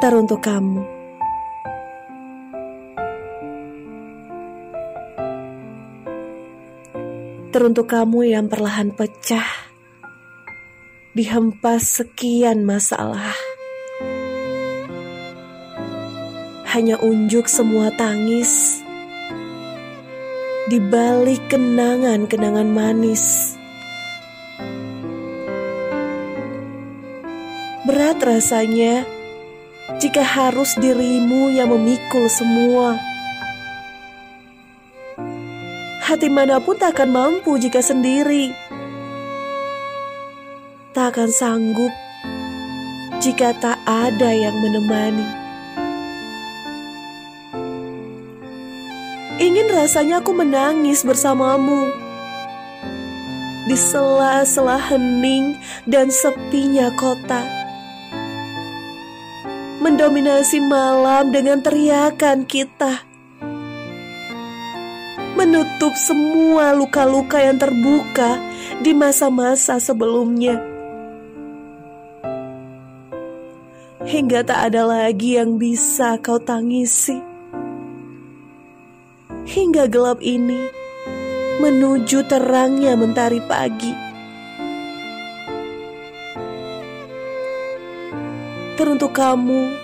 teruntuk kamu. Teruntuk kamu yang perlahan pecah, dihempas sekian masalah. Hanya unjuk semua tangis di balik kenangan-kenangan manis. Berat rasanya jika harus dirimu yang memikul semua. Hati mana pun tak akan mampu jika sendiri. Tak akan sanggup jika tak ada yang menemani. Ingin rasanya aku menangis bersamamu di sela-sela hening dan sepinya kota mendominasi malam dengan teriakan kita. Menutup semua luka-luka yang terbuka di masa-masa sebelumnya. Hingga tak ada lagi yang bisa kau tangisi. Hingga gelap ini menuju terangnya mentari pagi. Teruntuk kamu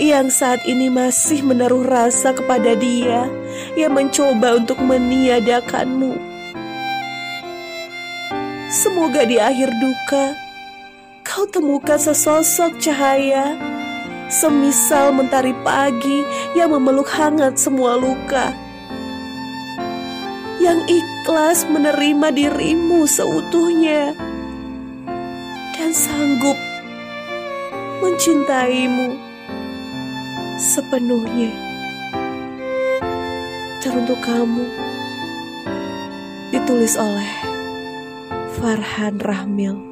yang saat ini masih menaruh rasa kepada dia yang mencoba untuk meniadakanmu. Semoga di akhir duka kau temukan sesosok cahaya semisal mentari pagi yang memeluk hangat semua luka. Yang ikhlas menerima dirimu seutuhnya dan sanggup mencintaimu sepenuhnya. Teruntuk kamu, ditulis oleh Farhan Rahmil.